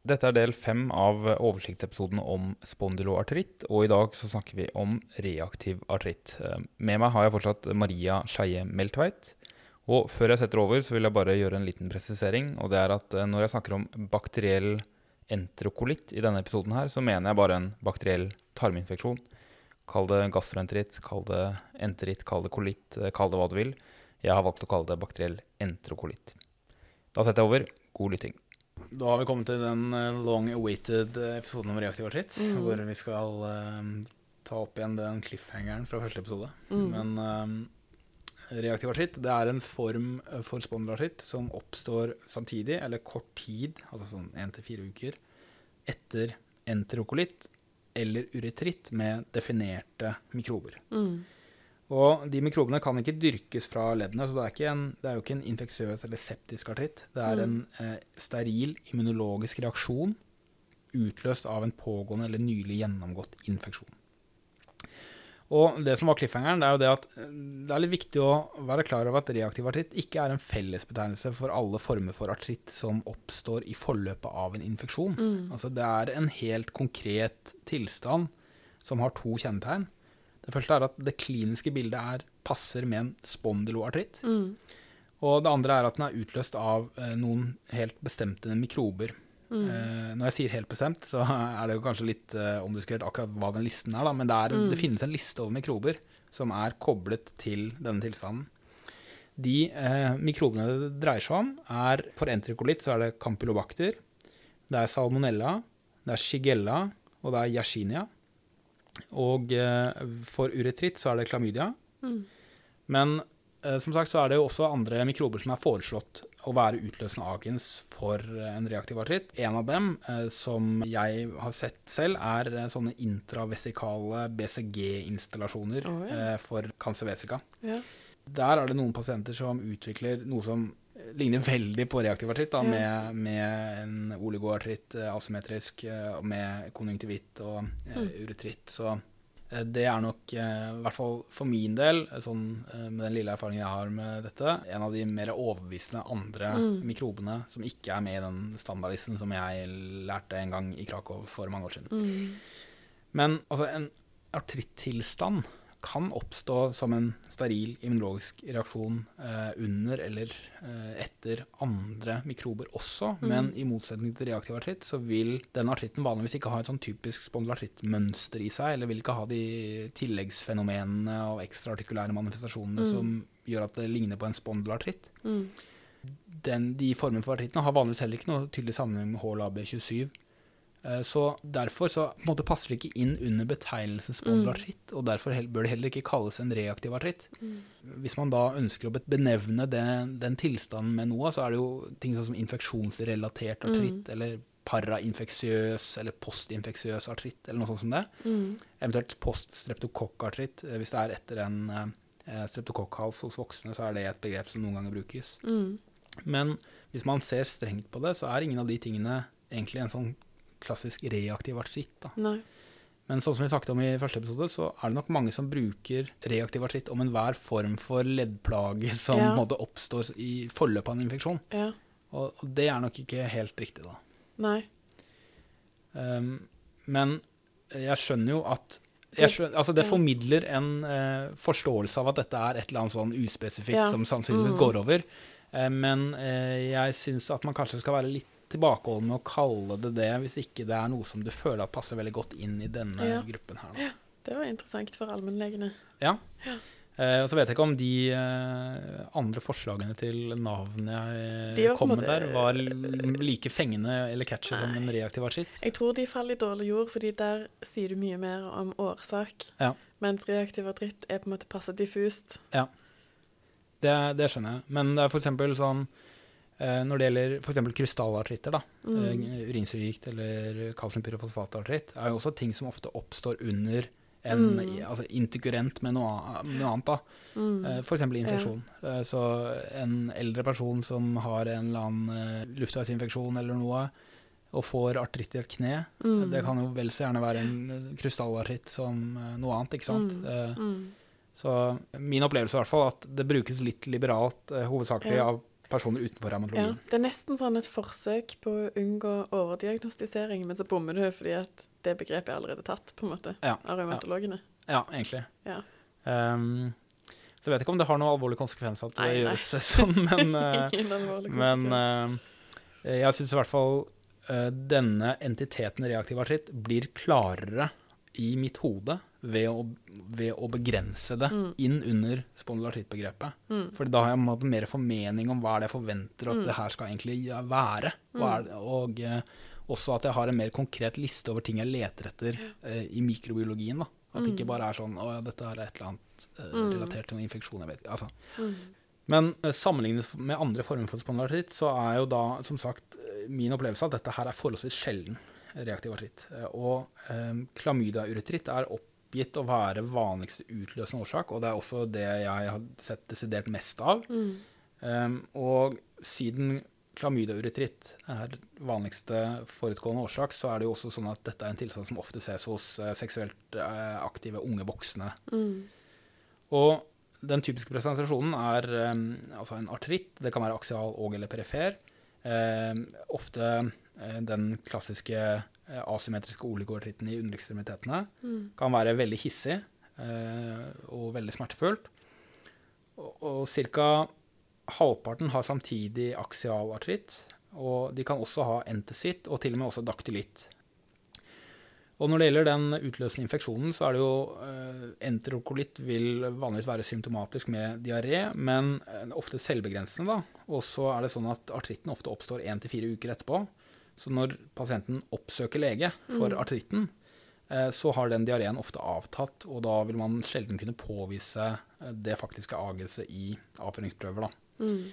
Dette er del fem av oversiktsepisoden om spondyloartritt, og i dag så snakker vi om reaktiv artritt. Eh, Med meg har jeg fortsatt Maria Skeie Meltveit. Og før jeg setter over, så vil jeg bare gjøre en liten presisering, og det er at eh, når jeg snakker om bakteriell enterokolitt i denne episoden her, så mener jeg bare en bakteriell tarminfeksjon. Kall det gastroenteritt, kall det enteritt, kall det kolitt, eh, kall det hva du vil. Jeg har valgt å kalle det bakteriell enterokolitt. Da setter jeg over. God lytting. Da har vi kommet til den eh, long awaited eh, episoden om reaktivartritt. Mm. hvor vi skal uh, ta opp igjen den cliffhangeren fra første episode. Mm. Men uh, reaktiv artritt det er en form for spondylartritt som oppstår samtidig, eller kort tid, altså sånn én til fire uker, etter enterokolitt eller uretritt med definerte mikrober. Mm. Og de mikrobene kan ikke dyrkes fra leddene, så det er, en, det er jo ikke en infeksiøs eller septisk artritt. Det er en eh, steril immunologisk reaksjon utløst av en pågående eller nylig gjennomgått infeksjon. Og det som var cliffhangeren, det er jo det at eh, det er litt viktig å være klar over at reaktiv artritt ikke er en fellesbetegnelse for alle former for artritt som oppstår i forløpet av en infeksjon. Mm. Altså det er en helt konkret tilstand som har to kjennetegn. Det første er at det kliniske bildet er, passer med en spondyloartritt. Mm. Og det andre er at den er utløst av eh, noen helt bestemte mikrober. Mm. Eh, når jeg sier helt bestemt, så er det jo kanskje litt eh, omdiskutert akkurat hva den listen er, da, men det, er, Mm. det finnes en liste over mikrober som er koblet til denne tilstanden. De eh, mikrobene det dreier seg om, er for enterikolitt så er det campylobacter, det er salmonella, det er shigella, og det er yersinia. Og eh, for uretritt så er det klamydia. Mm. Men eh, som sagt så er det jo også andre mikrober som er foreslått å være utløsende agens for eh, en reaktiv artritt. En av dem, som jeg har sett selv, er sånne intravesikale BCG-installasjoner oh, ja. for cancervesica. Ja. Der er det noen pasienter som utvikler noe som ligner veldig på reaktiv artritt, da, med, med en oligoartritt eh, asymmetrisk, eh, med konjunktivitt og eh, Mm. uretritt. Så det er nok, i hvert fall for min del, sånn, med den lille erfaringen jeg har med dette, en av de mer overbevisende andre Mm. mikrobene som ikke er med i den standardlisten som jeg lærte en gang i Krakow for mange år siden. Mm. Men altså, en artrittilstand kan oppstå som en steril immunologisk reaksjon eh, under eller eh, etter andre mikrober også, Mm. men i motsetning til reaktiv artritt så vil den artritten vanligvis ikke ha et sånn typisk spondylartrittmønster i seg, eller vil ikke ha de tilleggsfenomenene og ekstraartikulære manifestasjonene Mm. som gjør at det ligner på en spondylartritt. Mm. Den, de formene for artrittene har vanligvis heller ikke noe tydelig sammenheng med HLA-B27. Eh, Så derfor så måte passer det ikke inn under betegnelsen spondylartritt, og derfor bør det heller ikke kalles en reaktiv artritt. Mm. Hvis man da ønsker å benevne den, den tilstanden med noe, så er det jo ting sånn som infeksjonsrelatert artritt, eller parainfeksiøs eller postinfeksiøs artritt, eller noe sånt som det. Mm. Eventuelt poststreptokokkartritt. Eh, Hvis det er etter en eh, streptokokkhals hos voksne, så er det et begrep som noen ganger brukes. Mm. Men hvis man ser strengt på det, så er ingen av de tingene egentlig en sånn klassisk reaktiv artritt. Men sånn som vi snakket om i første episode, så er det nok mange som bruker reaktiv artritt om enhver form for leddplage som Ja. oppstår i forløpet av en infeksjon. Ja. Og, det er nok ikke helt riktig, da. Nei. Um, men jeg skjønner jo at skjønner, altså Det formidler en eh, forståelse av at dette er et eller annet sånn uspesifikt Ja. som sannsynligvis mm. går over. Eh, men eh, jeg syns at man kanskje skal være litt tilbakeholden med å kalle det det, hvis ikke det er noe som du føler at passer veldig godt inn i denne Ja. gruppen her. Da. Det var interessant for allmennlegene. Ja. Ja. Eh, og så vet jeg ikke om de eh, andre forslagene til navn jeg var kom med der, var like fengende eller catchy som en reaktiv artritt. Jeg tror de faller i dårlig jord, fordi der sier du mye mer om årsak. Ja. Mens reaktiv artritt er på en måte passe diffust. Det, det skjønner jeg. Men det er eksempel sånn eh, Når det gjelder for eksempel krystallartritter, da, Mm. eh, urinsyregikt eller kalsiumpyrofosfatartritt, er jo også ting som ofte oppstår under en Mm. altså interkurrent med noe, annet. da. Mm. F.eks. For eksempel infeksjon. Ja. Så en eldre person som har en eller annen eh, luftveisinfeksjon eller noe, og får artritt i et kne, Mm. det kan jo vel så gjerne være en eh, krystallartritt som eh, noe annet, ikke sant? Mm. Eh, Mm. Så min opplevelse er i hvert fall at det brukes litt liberalt, eh, hovedsakelig Ja. av personer utenfor Ja, det er nesten sånn et forsøk på å unngå overdiagnostisering, men så bommer du fordi at det begrepet er allerede tatt, på en måte, Ja, av revmatologene. Ja, egentlig. Ja. Um, så jeg vet ikke om det har noen alvorlig konsekvens at det Nei, nei. gjøres sånn, men, eh, men eh, jeg syns i hvert fall uh, denne entiteten reaktiv artritt blir klarere i mitt hode ved å, ved å begrense det Mm. inn under spondylartrittbegrepet. Mm. For da har jeg mer formening om hva er det jeg forventer at Mm. det her skal egentlig være. Er det, og eh, også at jeg har en mer konkret liste over ting jeg leter etter eh, i mikrobiologien. da. At det ikke bare er sånn å ja, dette er et eller annet eh, Mm. relatert til noen infeksjon. jeg vet ikke, altså. Mm. Men eh, sammenlignet med andre former for spondylartritt, så er jo da som sagt eh, min opplevelse at dette her er forholdsvis sjelden reaktiv artritt. Og eh, klamydiauretritt er oppgitt å være vanligste utløsende årsak, og det er også det jeg har sett desidert mest av. Mm. Um, og siden klamydiauretritt er vanligste forutgående årsak, så er det jo også sånn at dette er en tilstand som ofte ses hos eh, seksuelt eh, aktive unge voksne. Mm. Og den typiske presentasjonen er um, altså en artritt. Det kan være aksial og eller perifer. Um, ofte den klassiske eh, asymmetriske oligoartritten i underekstremitetene. Mm. Kan være veldig hissig eh, og veldig smertefullt. Og, og ca. halvparten har samtidig aksial artritt. Og de kan også ha entesitt og til og med også daktylitt. Og når det gjelder den utløsende infeksjonen, så er det jo eh, enterokolitt vil vanligvis være symptomatisk med diaré, men eh, ofte selvbegrensende. da. Og så er det sånn at artritten ofte oppstår én til fire uker etterpå. Så når pasienten oppsøker lege for Mm. artritten, eh, så har den diareen ofte avtatt, og da vil man sjelden kunne påvise eh, det faktiske agelset i avføringsprøver. da. Mm.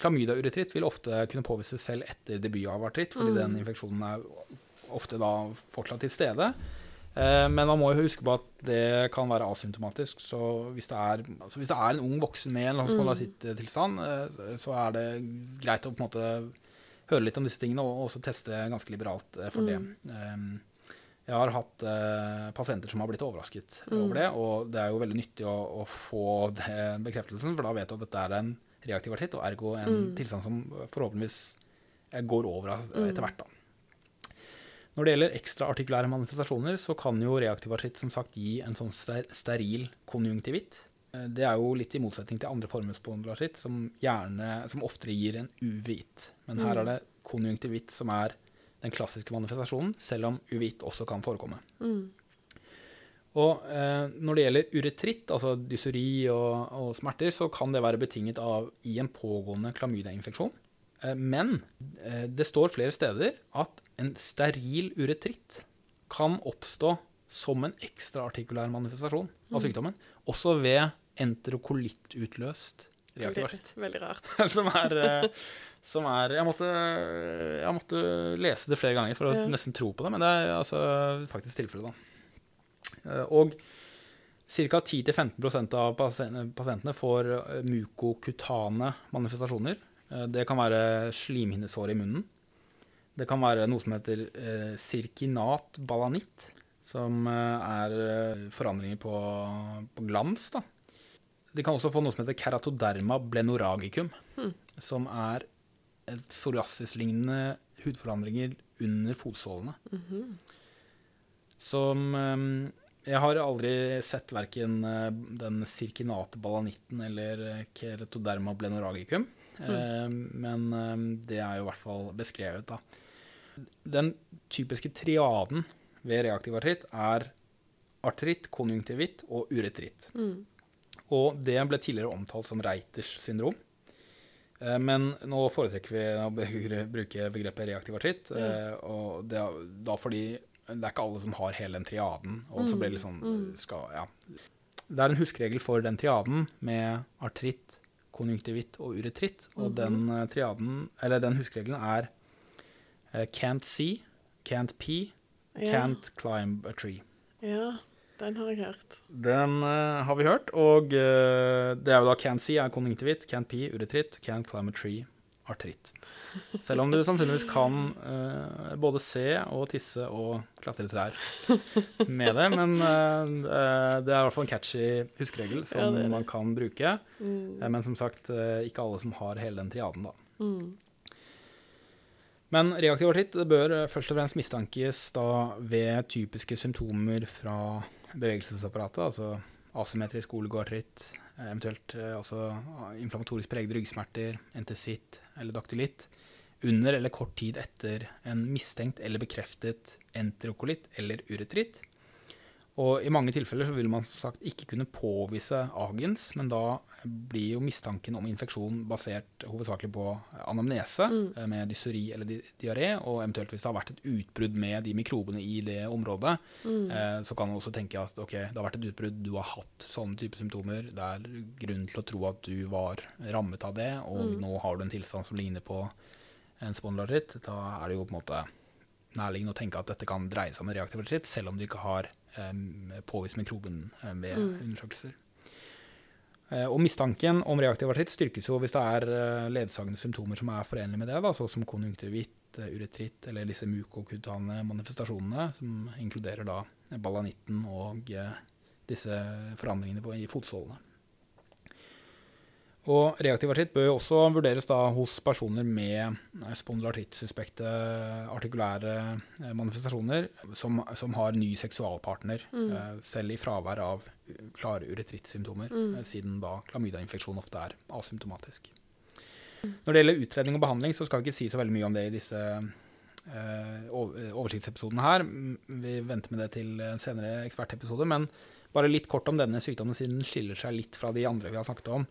Klamydiauretritt vil ofte kunne påvises selv etter debut av artritt, fordi Mm. den infeksjonen er ofte da fortsatt til stede. Eh, men man må jo huske på at det kan være asymptomatisk. Så hvis det er, altså hvis det er en ung voksen med en Mm. spondylartrittilstand, eh, så er det greit å på en måte høre litt om disse tingene, og også teste ganske liberalt eh, for det. Mm. Eh, jeg har hatt eh, pasienter som har blitt overrasket Mm. over det, og det er jo veldig nyttig å, å få den bekreftelsen, for da vet du at dette er en reaktiv artritt, og ergo en Mm. tilstand som forhåpentligvis eh, går over Mm. etter hvert. da. Når det gjelder ekstraartikulære manifestasjoner, så kan jo reaktiv artritt som sagt gi en sånn ster steril konjunktivitt. Eh, Det er jo litt i motsetning til andre former for spondylartritt, som, gjerne, som oftere gir en uvitt. Men her Mm. er det konjunktivitt som er den klassiske manifestasjonen, selv om uvitt også kan forekomme. Mm. Og eh, når det gjelder uretritt, altså dyseri og, og smerter, så kan det være betinget av i en pågående klamydiainfeksjon. Eh, men eh, det står flere steder at en steril uretritt kan oppstå som en ekstraartikulær manifestasjon av Mm. sykdommen, også ved enterokolitt-utløst reaktiv Veldig, veldig rart. som er, eh, som er jeg, måtte, jeg måtte lese det flere ganger for å Ja. nesten tro på det, men det er altså faktisk tilfellet, da. Eh, Og ca. 10-15% av pasientene får eh, mukokutane manifestasjoner. Det kan være slimhinnesår i munnen. Det kan være noe som heter eh, sirkinat balanitt, som er forandringer på, på glans. da. De kan også få noe som heter keratoderma blenoragicum, Hmm. som er psoriasis-lignende hudforandringer under fotsålene. Mhm. Som eh, Jeg har aldri sett verken eh, den sirkinate balanitten eller eh, keratoderma blenoragicum, eh, men eh, det er jo i hvert fall beskrevet, da. Den typiske triaden ved reaktiv artritt er artritt, konjunktivitt og uretritt. Mm. Og det ble tidligere omtalt som Reiters syndrom. Eh, Men nå foretrekker vi å bruke begrepet reaktiv artritt. Mm. Og det da fordi det er ikke alle som har hele den triaden. Og så blir det litt sånn Mm. skal, ja. Det er en huskeregel for den triaden med artritt, konjunktivitt og uretritt. Og Mhm. den eh, triaden, eller den huskeregelen er eh, can't see, can't pee, can't can't climb a tree. ja, den har jeg hørt. Den uh, har vi hørt, og uh, det er jo da can't see er konjunktivitt, can't pee uretritt, can't climb a tree artritt. Selv om du sannsynligvis kan uh, både se og tisse og klatre i trær med det, men det er i hvert fall en catchy huskeregel som Ja, det det. man kan bruke. Mm. Men som sagt, ikke alle som har hele den triaden, da. Mm. Men reaktiv artritt bør først og fremst mistankes da ved typiske symptomer fra bevegelsesapparatet, altså asymmetrisk oligoartritt, eventuelt også altså inflammatorisk pregede ryggsmerter, entesitt eller daktylitt, under eller kort tid etter en mistenkt eller bekreftet enterokolitt eller uretritt. Og I mange tilfeller så vil man sagt ikke kunne påvise agens, men da blir jo mistanken om infeksjon basert hovedsakelig på anamnese Mm. eh, med dysori eller di diaré, og eventuelt hvis det har vært et utbrudd med de mikrobene i det området, Mm. eh, så kan man også tenke at ok, det har vært et utbrudd, du har hatt sånne type symptomer, det er grunn til å tro at du var rammet av det, og Mm. nå har du en tilstand som ligner på en spondylartritt, da er det jo på en måte nærliggende å tenke at dette kan dreie seg om en reaktiv artritt, selv om du ikke har påvist mikroben ved Mm. undersøkelser. Eh, og mistanken om reaktiv artritt styrkes jo hvis det er eh, ledsagende symptomer som er forenlige med det, da, så som konjunktivitt, eh, uretritt eller disse mukokutane manifestasjonene, som inkluderer da balanitten og eh, disse forandringene på, i fotsålene. Og reaktiv artritt bør også vurderes da hos personer med eh, spondylartrittsuspekte artikulære eh, manifestasjoner som, som har ny seksualpartner, Mm. eh, selv i fravær av klare uretrittsymptomer, Mm. siden da klamydiainfeksjon ofte er asymptomatisk. Når det gjelder utredning og behandling, så skal vi ikke si så veldig mye om det i disse eh, oversiktsepisodene her. Mm, Vi venter med det til en senere ekspertepisode, men bare litt kort om denne sykdommen, siden den skiller seg litt fra de andre vi har snakket om.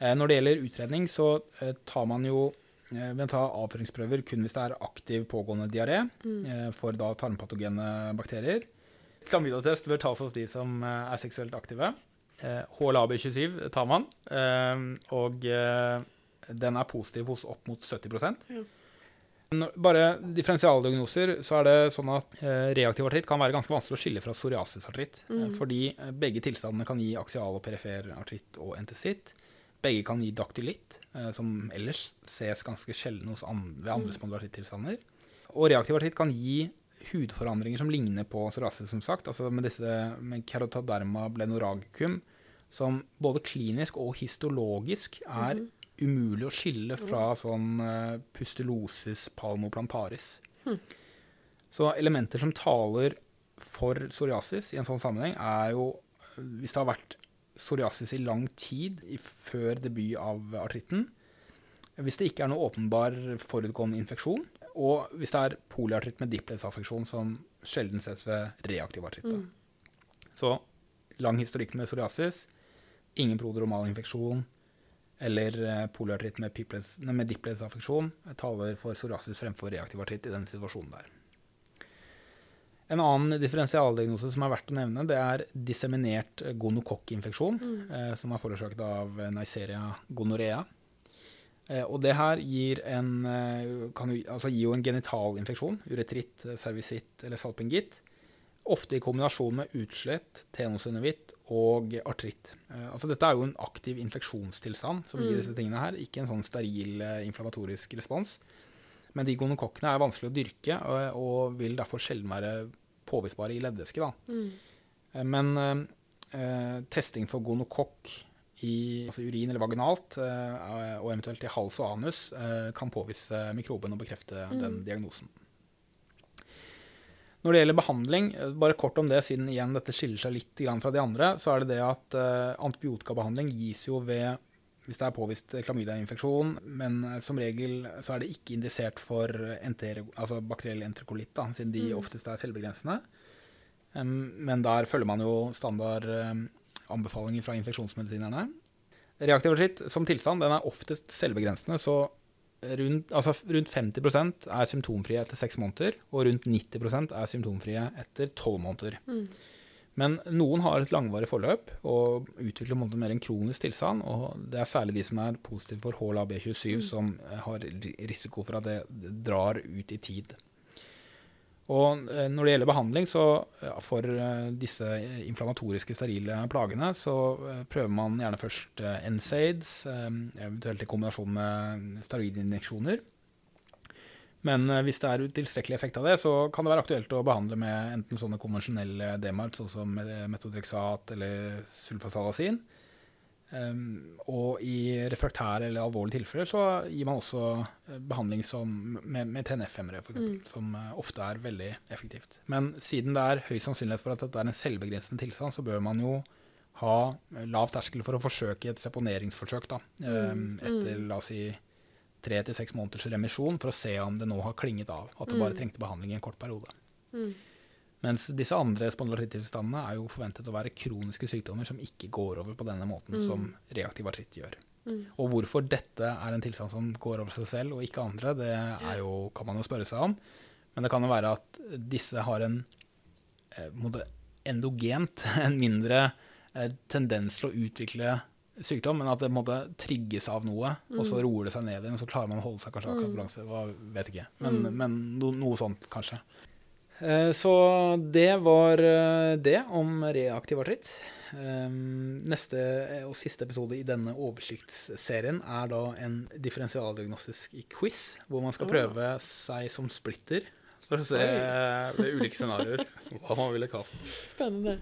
Eh, Når det gjelder utredning, så eh, tar man jo man tar avføringsprøver kun hvis det er aktiv pågående diaré Mm. eh, for da tarmpatogene bakterier. Klamydiatest bør tas hos de som eh, er seksuelt aktive. Eh, HLA-B27 tar man, eh, og eh, den er positiv hos opp mot 70 Ja. Bare differensialdiagnoser, så er det sånn at eh, reaktiv artritt kan være ganske vanskelig å skille fra psoriasisartritt, eh, Mm. fordi eh, begge tilstandene kan gi aksial og perifer artritt og entesitt. Begge kan gi daktylitt, eh, som ellers ses ganske sjelden hos an ved andre spondylartittilstander. Og reaktiv artritt kan gi hudforandringer som ligner på psoriasis, som sagt, altså med disse med kerotaderma blenoragicum, som både klinisk og histologisk er Mhm. umulig å skille fra sånn eh, pustulosis palmoplantaris. Mm. Så elementer som taler for psoriasis i en sånn sammenheng, er jo hvis det har vært psoriasis i lang tid før debut av artritten, hvis det ikke er noe åpenbar forutgående infeksjon, og hvis det er polyartritt med diplesaffeksjon som sjelden ses ved reaktiv artritt. Mm. Så lang historikk med psoriasis, ingen prodromal infeksjon eller eh, polyartritt med, med diplesaffeksjon taler for psoriasis fremfor reaktiv artritt i denne situasjonen der. En annen differensialdiagnose som er verdt å nevne, det er disseminert gonokokkinfeksjon, Mm. eh, som er forårsaket av eh, Neisseria gonorea. Eh, og det her gir, en, eh, kan altså gir jo en genitalinfeksjon, uretritt, eh, servisitt eller salpingitt, ofte i kombinasjon med utslett, tenosynovitt og artritt. Eh, altså dette er jo en aktiv infeksjonstilstand som gir Mm. disse tingene her, ikke en sånn steril eh, inflammatorisk respons. Men de gonokokkene er vanskelig å dyrke og, og vil derfor sjelden være påvisbare i leddvæske. Mm. Eh, Men eh, eh, testing for gonokokk i altså urin eller vaginalt, eh, og eventuelt i hals og anus, eh, kan påvise mikroben og bekrefte Mm. den diagnosen. Når det gjelder behandling, eh, bare kort om det, siden igjen dette skiller seg litt fra de andre, så er det det at eh, antibiotikabehandling gis jo ved hvis det er påvist klamydiainfeksjon, men eh, som regel så er det ikke indisert for enter, altså bakteriell enterokolitt, da, siden de Mm. oftest er selvbegrensende. Men der følger man jo standard anbefalinger fra infeksjonsmedisinerne. Reaktiv artritt som tilstand den er oftest selvbegrensende, så rundt, altså rundt 50% er symptomfrie etter seks måneder, og rundt 90 er symptomfrie etter tolv måneder. Mm. Men noen har et langvarig forløp og utvikler mer en kronisk tilstand. og Det er særlig de som er positive for HLA-B27, Mm. som eh, har risiko for at det drar ut i tid. Og eh, Når det gjelder behandling så for eh, disse inflammatoriske, sterile plagene, så prøver man gjerne først NSAIDs, eventuelt i kombinasjon med steroidinjeksjoner. Men eh, hvis det er utilstrekkelig effekt av det, så kan det være aktuelt å behandle med enten sånne konvensjonelle DMAR, sånn som metodreksat metodrexat eller sulfasalazin. Um, og i refraktære eller alvorlige tilfeller så gir man også eh, behandling som, med, med TNF-hemmere, f.eks., mm. som uh, ofte er veldig effektivt. Men siden det er høy sannsynlighet for at dette er en selvbegrensende tilstand, så bør man jo ha lav terskel for å forsøke et seponeringsforsøk da, um, etter la oss si tre til seks måneders remisjon, for å se om det nå har klinget av. At det bare mm. trengte behandling i en kort periode. Mm. Mens disse andre spondylartrittilstandene er jo forventet å være kroniske sykdommer som ikke går over på denne måten mm. som reaktiv artritt gjør. Mm. Og hvorfor dette er en tilstand som går over seg selv og ikke andre, det jo, kan man jo spørre seg om. Men det kan jo være at disse har en eh, endogent, en mindre eh, tendens til å utvikle sykdom, men at det måtte trigges av noe, mm. og så mm. roer det seg ned igjen, og så klarer man å holde seg kanskje akkurat på balanse. Hva vet ikke. Men, mm. men no, noe sånt, kanskje. Eh, så det var eh, det om reaktiv artritt. Eh, neste og siste episode i denne oversiktsserien er da en differensialdiagnostisk quiz, hvor man skal prøve seg som splitter for å se ved ulike scenarioer hva man ville kalt Spennende.